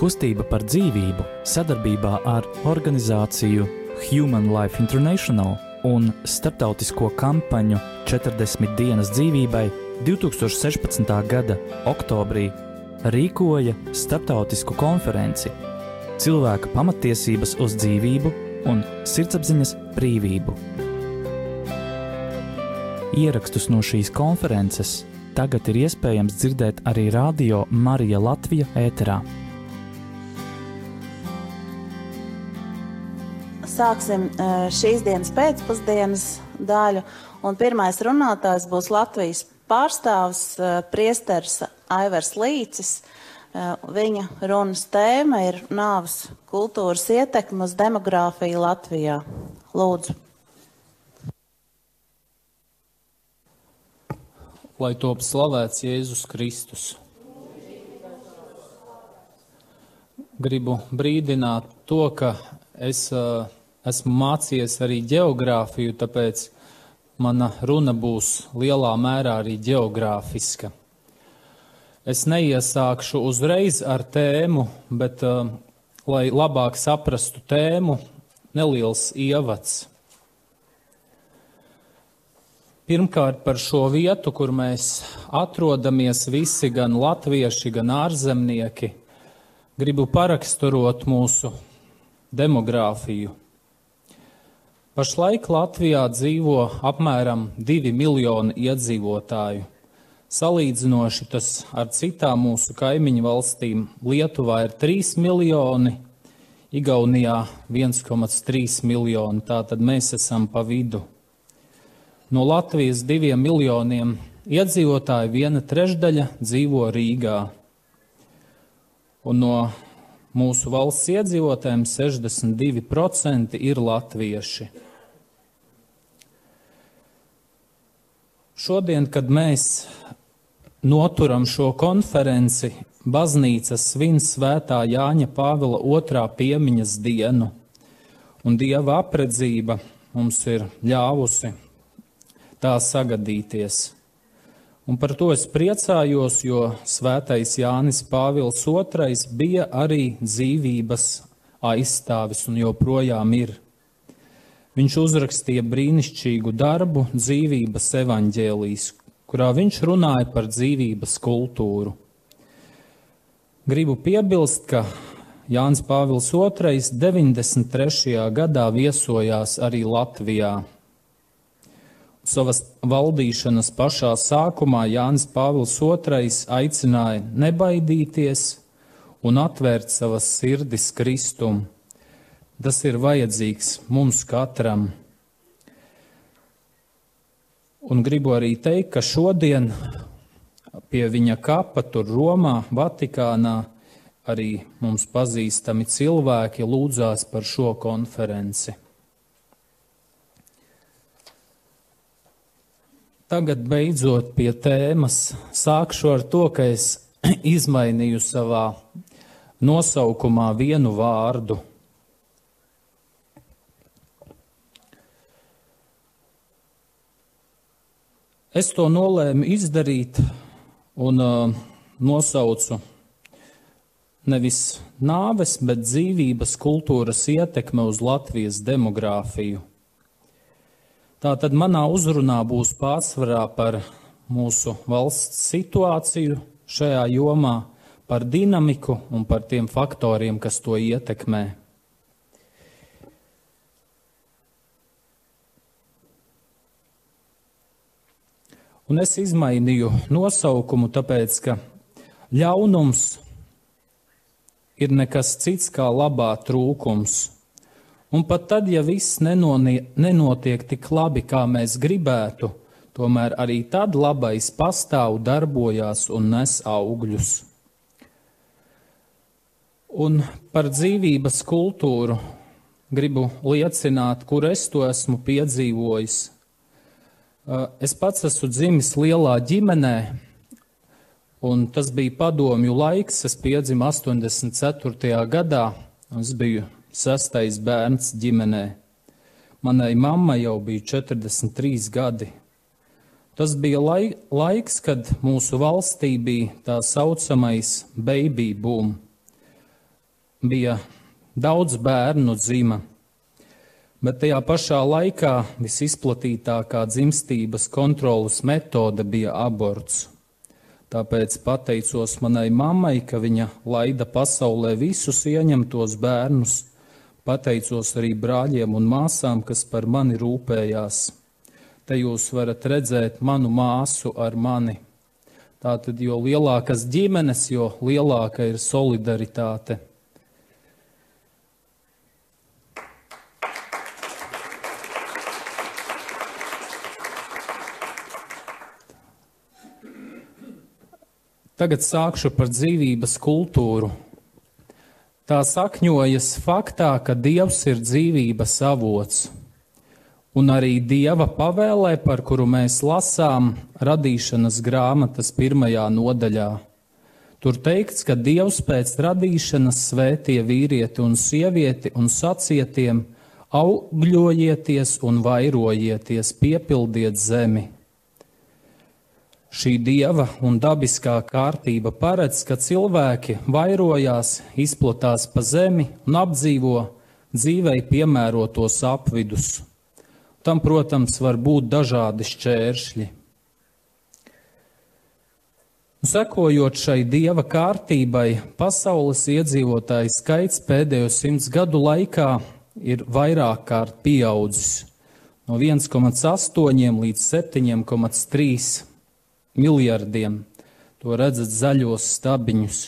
Kustība par dzīvību sadarbībā ar organizāciju Human Life International un starptautisko kampaņu 40 dienas dzīvībai 2016. gada oktobrī rīkoja starptautisku konferenci Cilvēka pamatiesības uz dzīvību un sirdsapziņas brīvību. Ierakstus no šīs konferences tagad ir iespējams dzirdēt arī Radio Marija Latvija ēterā. Sāksim šīs dienas pēcpusdienas daļu. Un pirmais runātājs būs Latvijas pārstāvs priesters Aivars Līcis. Viņa runas tēma ir nāves kultūras ietekme uz demogrāfiju Latvijā. Lūdzu. Lai top slavēts Jēzus Kristus. Gribu brīdināt to, ka es uh, esmu mācījies arī geogrāfiju, tāpēc mana runa būs lielā mērā arī geogrāfiska. Es neiesākšu uzreiz ar tēmu, bet, uh, lai labāk saprastu tēmu, neliels ievads. Pirmkārt, par šo vietu, kur mēs atrodamies visi, gan latvieši, gan ārzemnieki, gribu paraksturot mūsu demogrāfiju. Pašlaik Latvijā dzīvo apmēram 2 miljoni iedzīvotāju. Salīdzinoši tas ar citām mūsu kaimiņu valstīm Lietuvā ir 3 miljoni, Igaunijā 1,3 miljoni, tātad mēs esam pa vidu. No Latvijas diviem miljoniem iedzīvotāju viena trešdaļa dzīvo Rīgā. Un no Mūsu valsts iedzīvotājiem 62% ir latvieši. Šodien, kad mēs noturam šo konferenci, baznīca svin svētā Jāņa Pāvila otrā piemiņas dienu, un Dieva apredzība mums ir ļāvusi tā sagadīties. Un par to es priecājos, jo svētais Jānis Pāvils II bija arī dzīvības aizstāvis un joprojām ir. Viņš uzrakstīja brīnišķīgu darbu dzīvības evaņģēlīs, kurā viņš runāja par dzīvības kultūru. Gribu piebilst, ka Jānis Pāvils II 93. gadā viesojās arī Latvijā Savas valdīšanas pašā sākumā Jānis Pāvils II aicināja nebaidīties un atvērt savas sirdis Kristum. Tas ir vajadzīgs mums katram. Un gribu arī teikt, ka šodien pie viņa kapa tur Romā, Vatikānā, arī mums pazīstami cilvēki lūdzās par šo konferenci. Tagad beidzot pie tēmas sākšu ar to, ka es izmainīju savā nosaukumā vienu vārdu. Es to nolēmu izdarīt un uh, nosaucu nevis nāves, bet dzīvības kultūras ietekme uz Latvijas demogrāfiju. Tātad manā uzrunā būs pārsvarā par mūsu valsts situāciju šajā jomā, par dinamiku un par tiem faktoriem, kas to ietekmē. Un es izmainīju nosaukumu, tāpēc, ka ļaunums ir nekas cits kā labā trūkums. Un pat tad, ja viss nenotiek tik labi, kā mēs gribētu, tomēr arī tad labais pastāv, darbojās un nes augļus. Un par dzīvības kultūru gribu liecināt, kur es to esmu piedzīvojis. Es pats esmu dzimis lielā ģimenē, un tas bija padomju laiks. Es piedzimu 84. gadā, un es biju sastais bērns ģimenē. Manai mammai jau bija 43 gadi. Tas bija lai, laiks, kad mūsu valstī bija tā saucamais baby boom. bija daudz bērnu dzima, bet tajā pašā laikā visizplatītākā dzimstības kontrolas metode bija aborts. Tāpēc pateicos manai mammai, ka viņa laida pasaulē visus ieņemtos bērnus. Pateicos arī brāļiem un māsām, kas par mani rūpējās. Te jūs varat redzēt manu māsu ar mani. Tātad, jo lielākas ģimenes, jo lielāka ir solidaritāte. Tagad sākšu par dzīvības kultūru. Tā sakņojas faktā, ka Dievs ir dzīvības avots un arī dieva pavēlē, par kuru mēs lasām radīšanas grāmatas pirmajā nodaļā. Tur teikts, ka Dievs pēc radīšanas svētie vīrieti un sievieti un sacietiem augļojieties un vairojieties, piepildiet zemi. Šī dieva un dabiskā kārtība paredz, ka cilvēki vairojās, izplatās pa zemi un apdzīvo dzīvei piemērotos apvidus. Tam, protams, var būt dažādi šķēršļi. Sekojot šai dieva kārtībai, pasaules iedzīvotāju skaits pēdējo simts gadu laikā ir vairāk kārt pieaudzis no 1,8 līdz 7,3 miljardiem. To redzat zaļos stabiņus.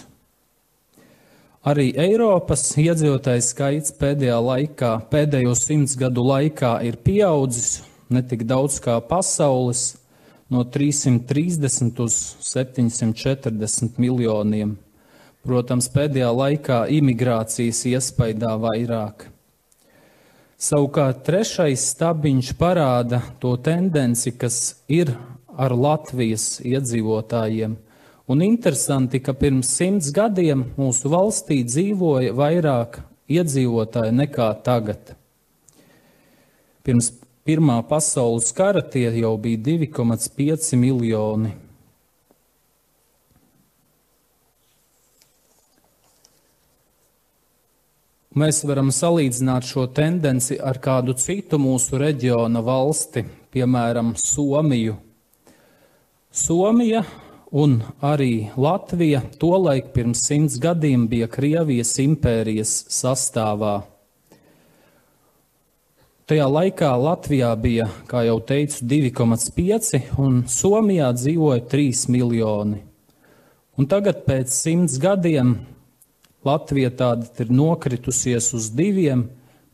Arī Eiropas iedzīvotāju skaits pēdējā laikā, pēdējo simts gadu laikā ir pieaudzis ne tik daudz kā pasaules, no 330 uz 740 miljoniem. Protams, pēdējā laikā imigrācijas iespaidā vairāk. Savukārt trešais stabiņš parāda to tendenci, kas ir ar Latvijas iedzīvotājiem – Un interesanti, ka pirms simts gadiem mūsu valstī dzīvoja vairāk iedzīvotāji nekā tagad. Pirms Pirmā pasaules kara tie jau bija 2,5 miljoni. Mēs varam salīdzināt šo tendenci ar kādu citu mūsu reģiona valsti, piemēram, Somiju. Somija un arī Latvija tolaik pirms simts gadiem bija Krievijas impērijas sastāvā. Tajā laikā Latvijā bija, kā jau teicu, 2,5 un Somijā dzīvoja 3 miljoni. Un tagad pēc simts gadiem Latvija tāda ir nokritusies uz diviem,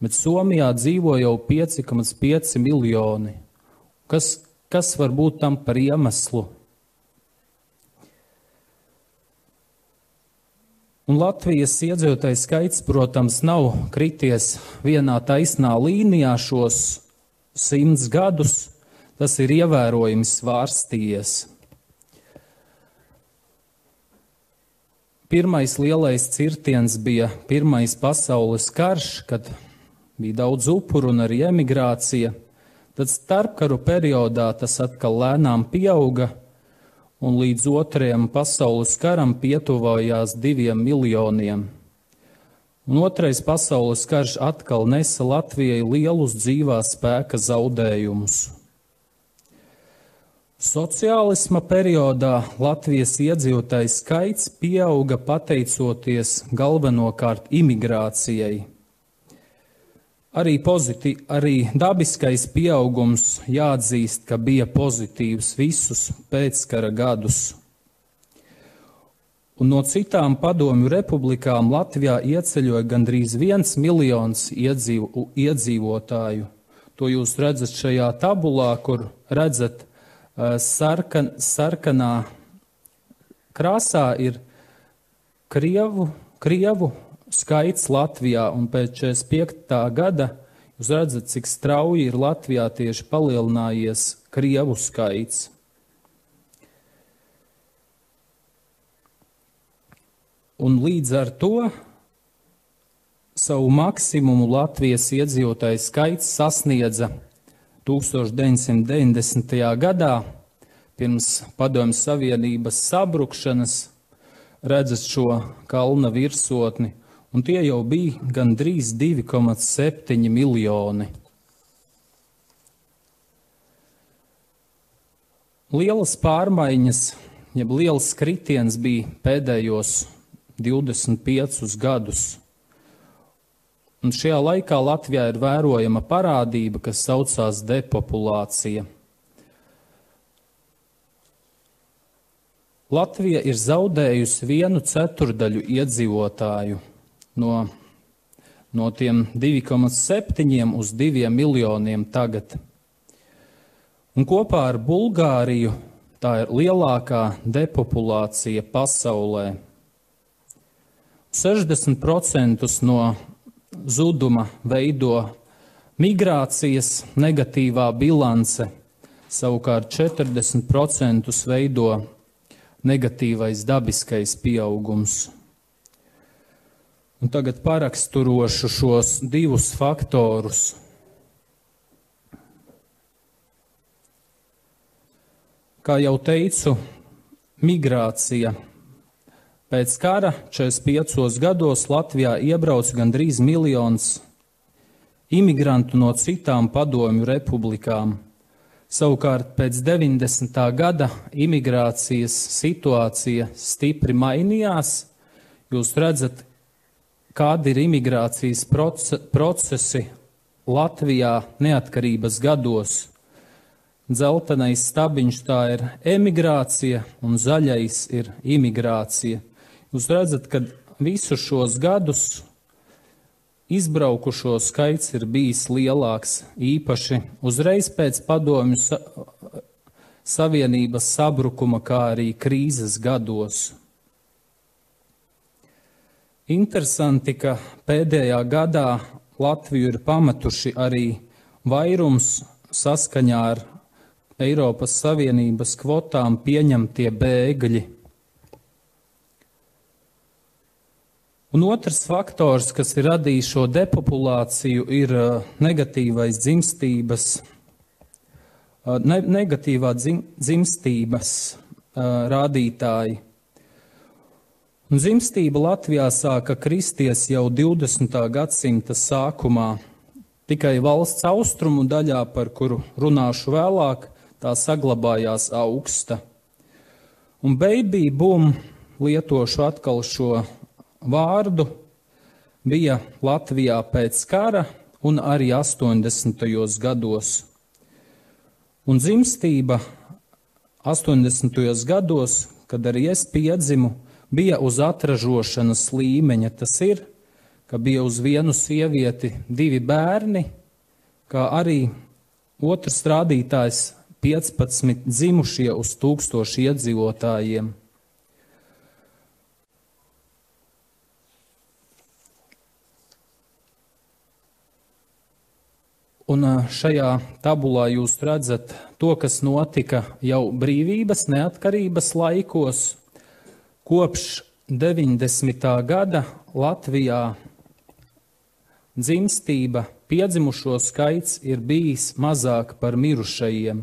bet Somijā dzīvo jau 5,5 miljoni. Kas, kas var būt tam par iemeslu? Un Latvijas iedzīvotāju skaits, protams, nav krities vienā taisnā līnijā šos simts gadus. Tas ir ievērojami svārstījies. Pirmais lielais cirtiens bija Pirmais pasaules karš, kad bija daudz upuru un arī emigrācija. Tad starpkaru periodā tas atkal lēnām pieauga un līdz otrajam pasaules karam pietuvojās diviem miljoniem. Un otrais pasaules karš atkal nesa Latvijai lielus dzīvā spēka zaudējumus. Sociālisma periodā Latvijas iedzīvotāju skaits pieauga pateicoties galvenokārt imigrācijai Arī, pozitī, arī dabiskais pieaugums jāatzīst, ka bija pozitīvs visus pēckara gadus. Un no citām padomju republikām Latvijā ieceļoja gandrīz viens miljons iedzīv, iedzīvotāju. To jūs redzat šajā tabulā, kur redzat uh, sarkan, sarkanā krāsā ir Krievu, Krievu skaits Latvijā, un pēc 45. gada jūs redzat, cik strauji ir Latvijā tieši palielinājies Krievu skaits. Un līdz ar to savu maksimumu Latvijas iedzīvotāju skaits sasniedza 1990. gadā, pirms Padomju Savienības sabrukšanas, redzat šo kalna virsotni un tie jau bija gandrīz 2,7 miljoni. Lielas pārmaiņas, jeb liels kritiens bija pēdējos 25 gadus. Un šajā laikā Latvijā ir vērojama parādība, kas saucās depopulācija. Latvija ir zaudējusi vienu ceturdaļu iedzīvotāju no, no tiem 2,7 uz 2 miljoniem tagad. Un kopā ar Bulgāriju tā ir lielākā depopulācija pasaulē. 60% no zuduma veido migrācijas negatīvā bilance, savukārt 40% veido negatīvais dabiskais pieaugums. Un tagad paraksturošu šos divus faktorus. Kā jau teicu, migrācija. Pēc kara 45 gados Latvijā iebrauca gandrīz miljons imigrantu no citām padomju republikām. Savukārt pēc 90. gada imigrācijas situācija stipri mainījās. Jūs redzat, kādi ir imigrācijas procesi Latvijā neatkarības gados. Zeltenais stabiņš tā ir emigrācija un zaļais ir imigrācija. Jūs redzat, ka visus šos gadus Izbraukušo skaits ir bijis lielāks, īpaši uzreiz pēc padomju sa savienības sabrukuma, kā arī krīzes gados. Interesanti, ka pēdējā gadā Latviju ir pametuši arī vairums saskaņā ar Eiropas Savienības kvotām pieņemtie bēgļi. Un otrs faktors, kas ir radījis šo depopulāciju, ir uh, negatīvais dzimstības, uh, ne, negatīvā dzim, dzimstības uh, rādītāji. Un dzimstība Latvijā sāka kristies jau 20. gadsimta sākumā. Tikai valsts austrumu daļā, par kuru runāšu vēlāk, tā saglabājās augsta. Un baby boom lietošu atkal šo vārdu bija Latvijā pēc kara un arī 80. gados. Un dzimstība 80. gados, kad arī es piedzimu, bija uz atražošanas līmeņa. Tas ir, ka bija uz vienu sievieti divi bērni, kā arī otrs rādītājs 15 dzimušie uz tūkstošu iedzīvotājiem. Un šajā tabulā jūs redzat to, kas notika jau brīvības, neatkarības laikos. Kopš 90. gada Latvijā dzimstība, piedzimušo skaits ir bijis mazāk par mirušajiem.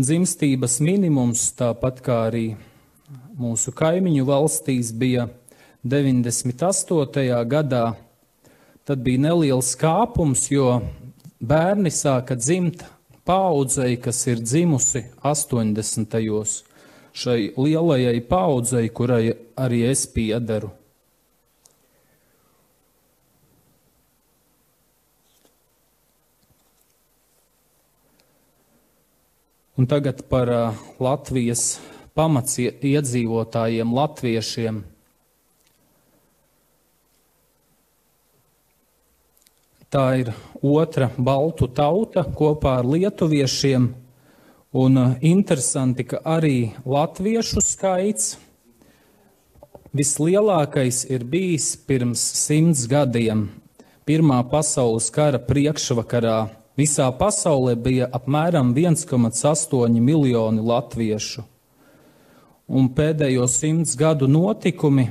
Dzimstības minimums, tāpat kā arī mūsu kaimiņu valstīs, bija 98. gadā Tad bija neliels kāpums, jo bērni sāka dzimt paudzei, kas ir dzimusi 80. Šai lielajai paudzei, kurai arī es piederu. Un tagad par Latvijas pamats iedzīvotājiem, latviešiem. Tā ir otra baltu tauta kopā ar lietuviešiem. Un uh, interesanti, ka arī latviešu skaits vislielākais ir bijis pirms simts gadiem. Pirmā pasaules kara priekšvakarā visā pasaulē bija apmēram 1,8 miljoni latviešu. Un pēdējo simts gadu notikumi,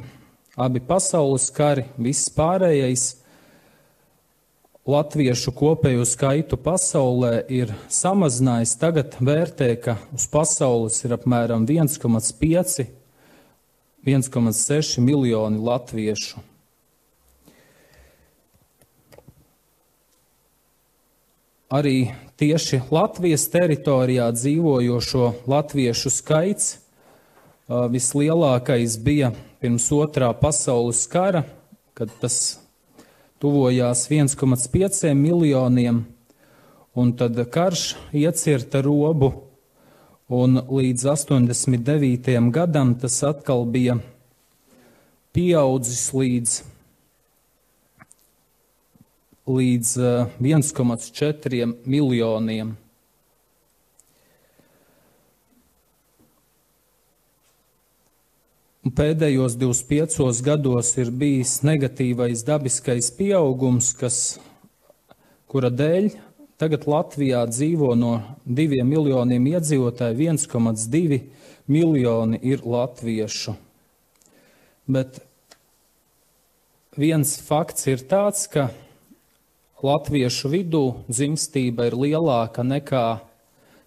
abi pasaules kari, viss pārējais latviešu kopējo skaitu pasaulē ir samazinājis. Tagad vērtē, ka uz pasaules ir apmēram 1,5 1,6 miljoni latviešu. Arī tieši Latvijas teritorijā dzīvojošo latviešu skaits vislielākais bija pirms otrā pasaules kara, kad tas tuvojās 1,5 miljoniem, un tad karš iecirta robu, un līdz 89. gadam tas atkal bija pieaudzis līdz, līdz 1,4 miljoniem. Pēdējos 25 gados ir bijis negatīvais dabiskais pieaugums, kas, kura dēļ tagad Latvijā dzīvo no 2 miljoniem iedzīvotāju 1,2 miljoni ir latviešu. Bet viens fakts ir tāds, ka latviešu vidū dzimstība ir lielāka nekā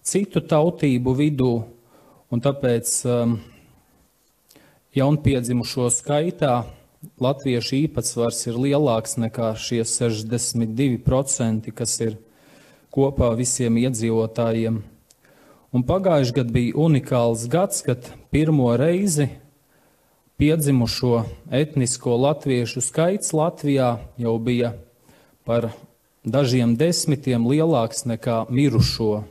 citu tautību vidū, un tāpēc um, jaunpiedzimušo skaitā latviešu īpatsvars ir lielāks nekā šie 62%, kas ir kopā visiem iedzīvotājiem. Un pagājuši gadu bija unikāls gads, kad pirmo reizi piedzimušo etnisko latviešu skaits Latvijā jau bija par dažiem desmitiem lielāks nekā mirušo.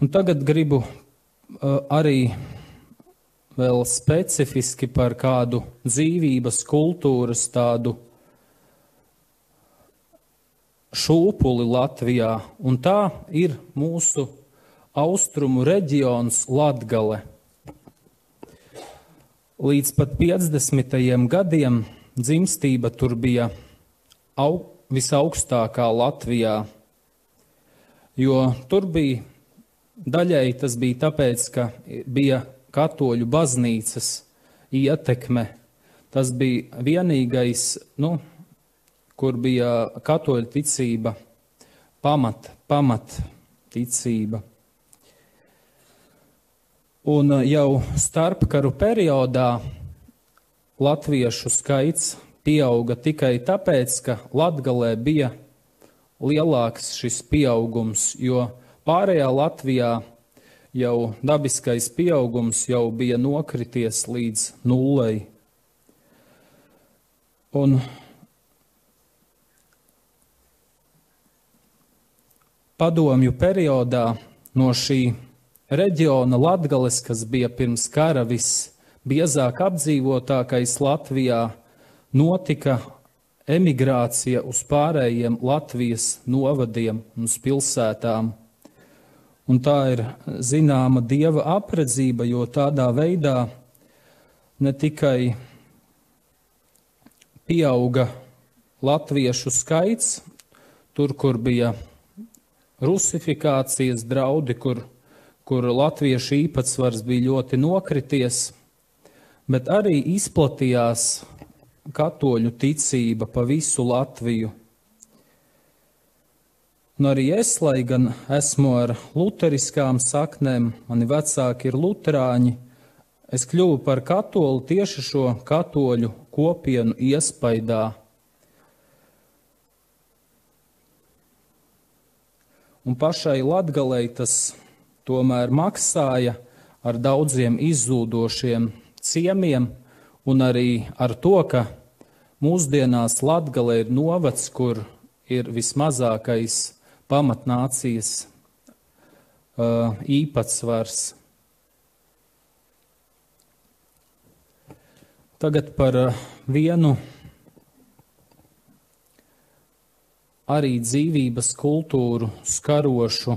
Un tagad gribu uh, arī vēl specifiski par kādu dzīvības kultūras tādu šūpuli Latvijā, un tā ir mūsu austrumu reģions Latgale. Līdz pat 50. gadiem dzimstība tur bija au, visaugstākā Latvijā, jo tur bija Daļai tas bija tāpēc, ka bija katoļu baznīcas ietekme. Tas bija vienīgais, nu, kur bija katoļu ticība, pamat, pamat ticība. Un uh, jau starpkaru periodā latviešu skaits pieauga tikai tāpēc, ka Latgalē bija lielāks šis pieaugums, jo Pārējā Latvijā jau dabiskais pieaugums jau bija nokrities līdz nullei. Un padomju periodā no šī reģiona Latgales, kas bija pirms kara visbiezāk apdzīvotākais Latvijā, notika emigrācija uz pārējiem Latvijas novadiem un pilsētām. Un tā ir zināma dieva apredzība, jo tādā veidā ne tikai pieauga latviešu skaits, tur, kur bija rusifikācijas draudi, kur, kur latviešu īpatsvars bija ļoti nokrities, bet arī izplatījās katoļu ticība pa visu Latviju. Un arī es, lai gan esmu ar luteriskām saknēm, mani vecāki ir luterāņi, es kļuvu par katoli tieši šo katoļu kopienu iespaidā. Un pašai latgalei tas tomēr maksāja ar daudziem izzūdošiem ciemiem, un arī ar to, ka mūsdienās Latgale ir novads, kur ir vismazākais pamatnācijas uh, īpatsvars. Tagad par uh, vienu arī dzīvības kultūru skarošu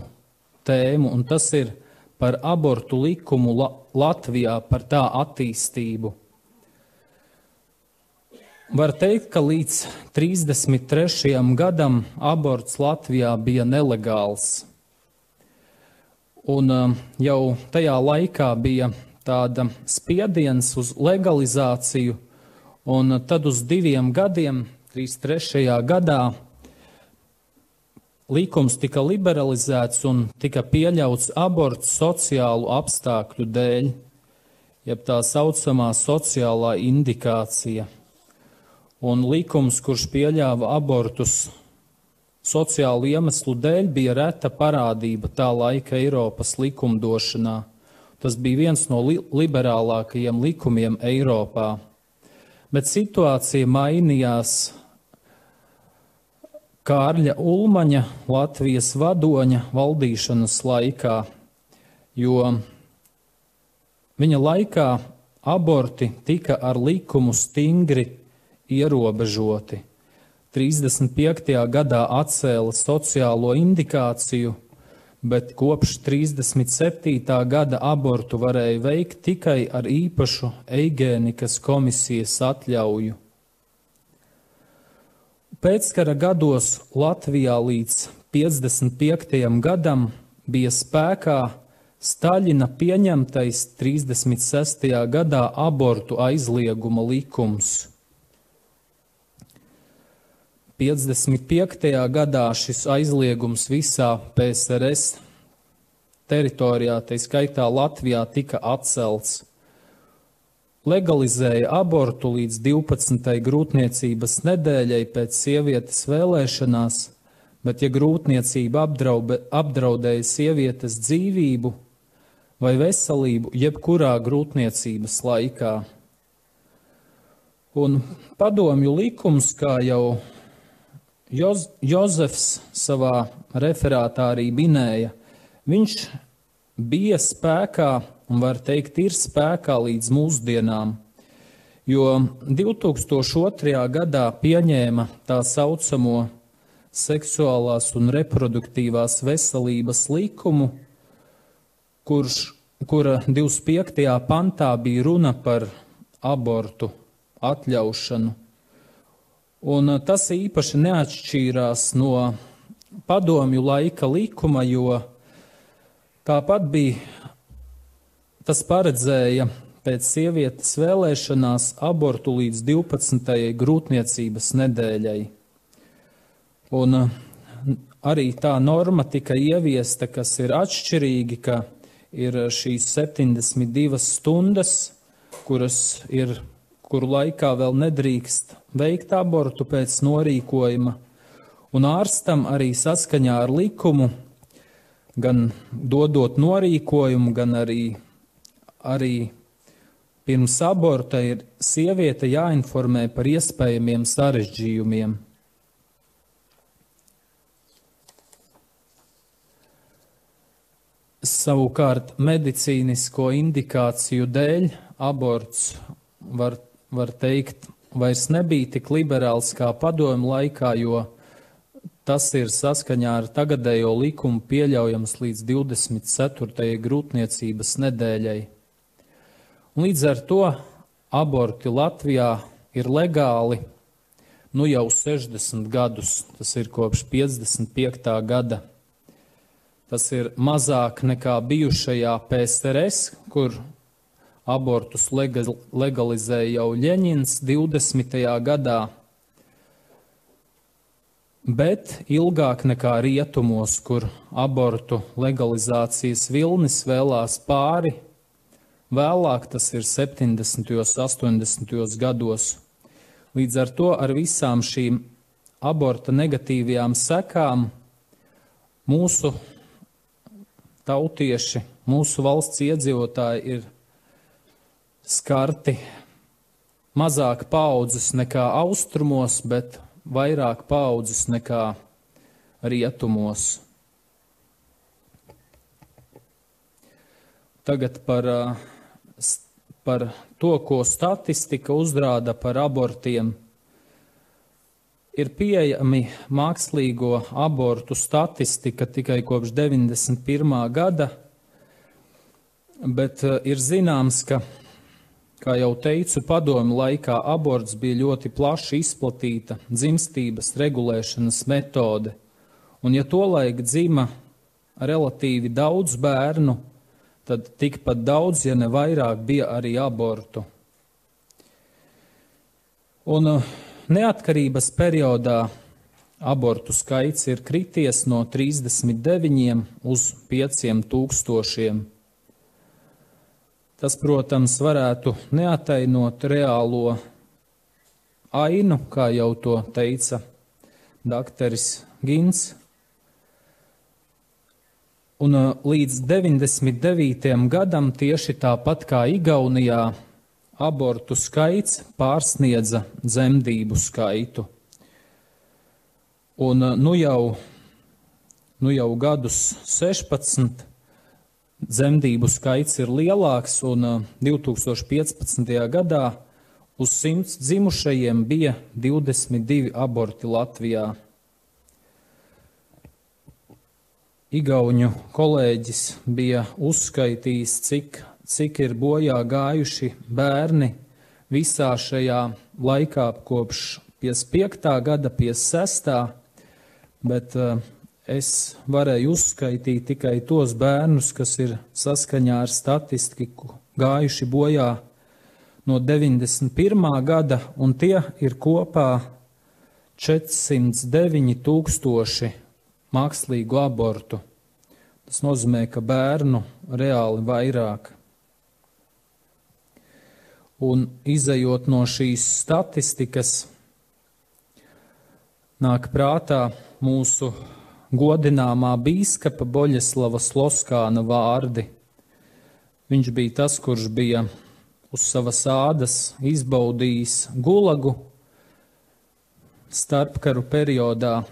tēmu, un tas ir par abortu likumu Latvijā, par tā attīstību. Var teikt, ka līdz 33. gadam aborts Latvijā bija nelegāls. Un um, jau tajā laikā bija tāda spiediens uz legalizāciju, un tad uz diviem gadiem, 33. gadā, likums tika liberalizēts un tika pieļauts aborts sociālu apstākļu dēļ, jeb tā saucamā sociālā indikācija. Un likums, kurš pieļāva abortus sociālu iemeslu dēļ, bija reta parādība tā laika Eiropas likumdošanā. Tas bija viens no li liberālākajiem likumiem Eiropā. Bet situācija mainījās Kārļa Ulmaņa, Latvijas vadoņa valdīšanas laikā, jo viņa laikā aborti tika ar likumu stingri ierobežoti. 35. gadā atcēla sociālo indikāciju, bet kopš 37. gada abortu varēja veikt tikai ar īpašu eigēnikas komisijas atļauju. Pēckara gados Latvijā līdz 55. gadam bija spēkā Staļina pieņemtais 36. gadā abortu aizlieguma likums. 55. gadā šis aizliegums visā PSRS teritorijā, tā skaitā Latvijā, tika atcelts legalizēja abortu līdz 12. grūtniecības nedēļai pēc sievietes vēlēšanās, bet ja grūtniecība apdraube, apdraudēja sievietes dzīvību vai veselību jebkurā grūtniecības laikā. Un padomju likums, kā jau Joz, Jozefs savā referātā arī minēja, viņš bija spēkā un var teikt, ir spēkā līdz mūsdienām. Jo 2002. gadā pieņēma tā saucamo seksuālās un reproduktīvās veselības likumu, kurš, kura 25. pantā bija runa par abortu atļaušanu. Un tas īpaši neatšķīrās no padomju laika likuma, jo tāpat bija Tas paredzēja pēc sievietes vēlēšanās abortu līdz 12. grūtniecības nedēļai. Un arī tā norma tika ieviesta, kas ir atšķirīgi, ka ir šīs 72 stundas, kuras ir, kuru laikā vēl nedrīkst veikt abortu pēc norīkojuma, un ārstam arī saskaņā ar likumu, gan dodot norīkojumu, gan arī arī pirms aborta ir sieviete jāinformē par iespējamiem sarežģījumiem. Savukārt medicīnisko indikāciju dēļ aborts var, var teikt vairs nebija tik liberāls kā padomu laikā, jo tas ir saskaņā ar tagadējo likumu pieļaujams līdz 24. grūtniecības nedēļai. Un līdz ar to aborti Latvijā ir legāli nu jau 60 gadus, tas ir kopš 55. gada. Tas ir mazāk nekā bijušajā PSRS, kur abortus legalizēja jau Ļeņins 20. gadā, bet ilgāk nekā rietumos, kur abortu legalizācijas vilnis vēlās pāri Vēlāk tas ir 70. un 80. gados. Līdz ar to ar visām šīm aborta negatīvajām sekām mūsu tautieši, mūsu valsts iedzīvotāji ir skarti mazāk paudzes nekā austrumos, bet vairāk paudzes nekā rietumos. Tagad par uh, par to, ko statistika uzrāda par abortiem. Ir pieejami mākslīgo abortu statistika tikai kopš 91. gada, bet eh, ir zināms, ka, kā jau teicu, padomu laikā aborts bija ļoti plaši izplatīta dzimstības regulēšanas metode, un ja tolaik dzima relatīvi daudz bērnu, tad tikpat daudz, ja ne vairāk, bija arī abortu. Un uh, neatkarības periodā abortu skaits ir krities no 39 uz 5 tūkstošiem. Tas, protams, varētu neatainot reālo ainu, kā jau to teica dakteris Gins. Un uh, līdz 99. gadam tieši tāpat kā Igaunijā abortu skaits pārsniedza dzemdību skaitu. Un uh, nu jau, nu jau gadus 16 dzemdību skaits ir lielāks, un 2015. Uh, gadā uz 100 dzimušajiem bija 22 aborti Latvijā. Igauņu kolēģis bija uzskaitījis, cik, cik ir bojā gājuši bērni visā šajā laikā kopš 55. gada, 56. bet uh, es varēju uzskaitīt tikai tos bērnus, kas ir saskaņā ar statistiku gājuši bojā no 91. gada, un tie ir kopā 409 tūkstoši mākslīgu abortu. Tas nozīmē, ka bērnu reāli vairāk. Un izējot no šīs statistikas, nāk prātā mūsu godināmā bīskapa Boļeslava Sloskāna vārdi. Viņš bija tas, kurš bija uz savas ādas izbaudījis gulagu starpkaru periodā.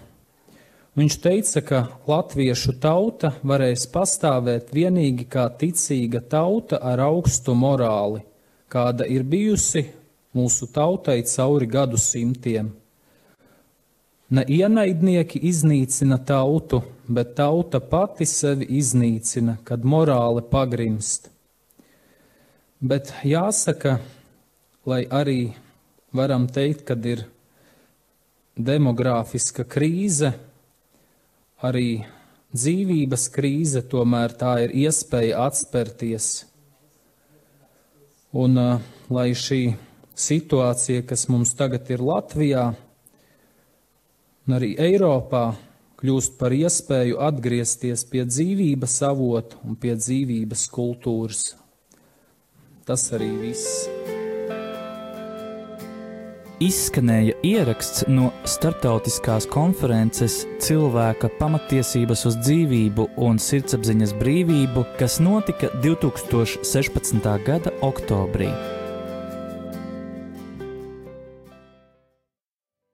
Viņš teica, ka latviešu tauta varēs pastāvēt vienīgi kā ticīga tauta ar augstu morāli, kāda ir bijusi mūsu tautai cauri gadu simtiem. Ne ienaidnieki iznīcina tautu, bet tauta pati sevi iznīcina, kad morāle pagrimst. Bet jāsaka, lai arī varam teikt, kad ir demogrāfiska krīze, arī dzīvības krīze, tomēr tā ir iespēja atspērties. Un uh, lai šī situācija, kas mums tagad ir Latvijā, un arī Eiropā kļūst par iespēju atgriezties pie dzīvības avota un pie dzīvības kultūras. Tas arī viss. Izskanēja ieraksts no starptautiskās konferences Cilvēka pamatiesības uz dzīvību un sirdsapziņas brīvību, kas notika 2016. gada oktobrī.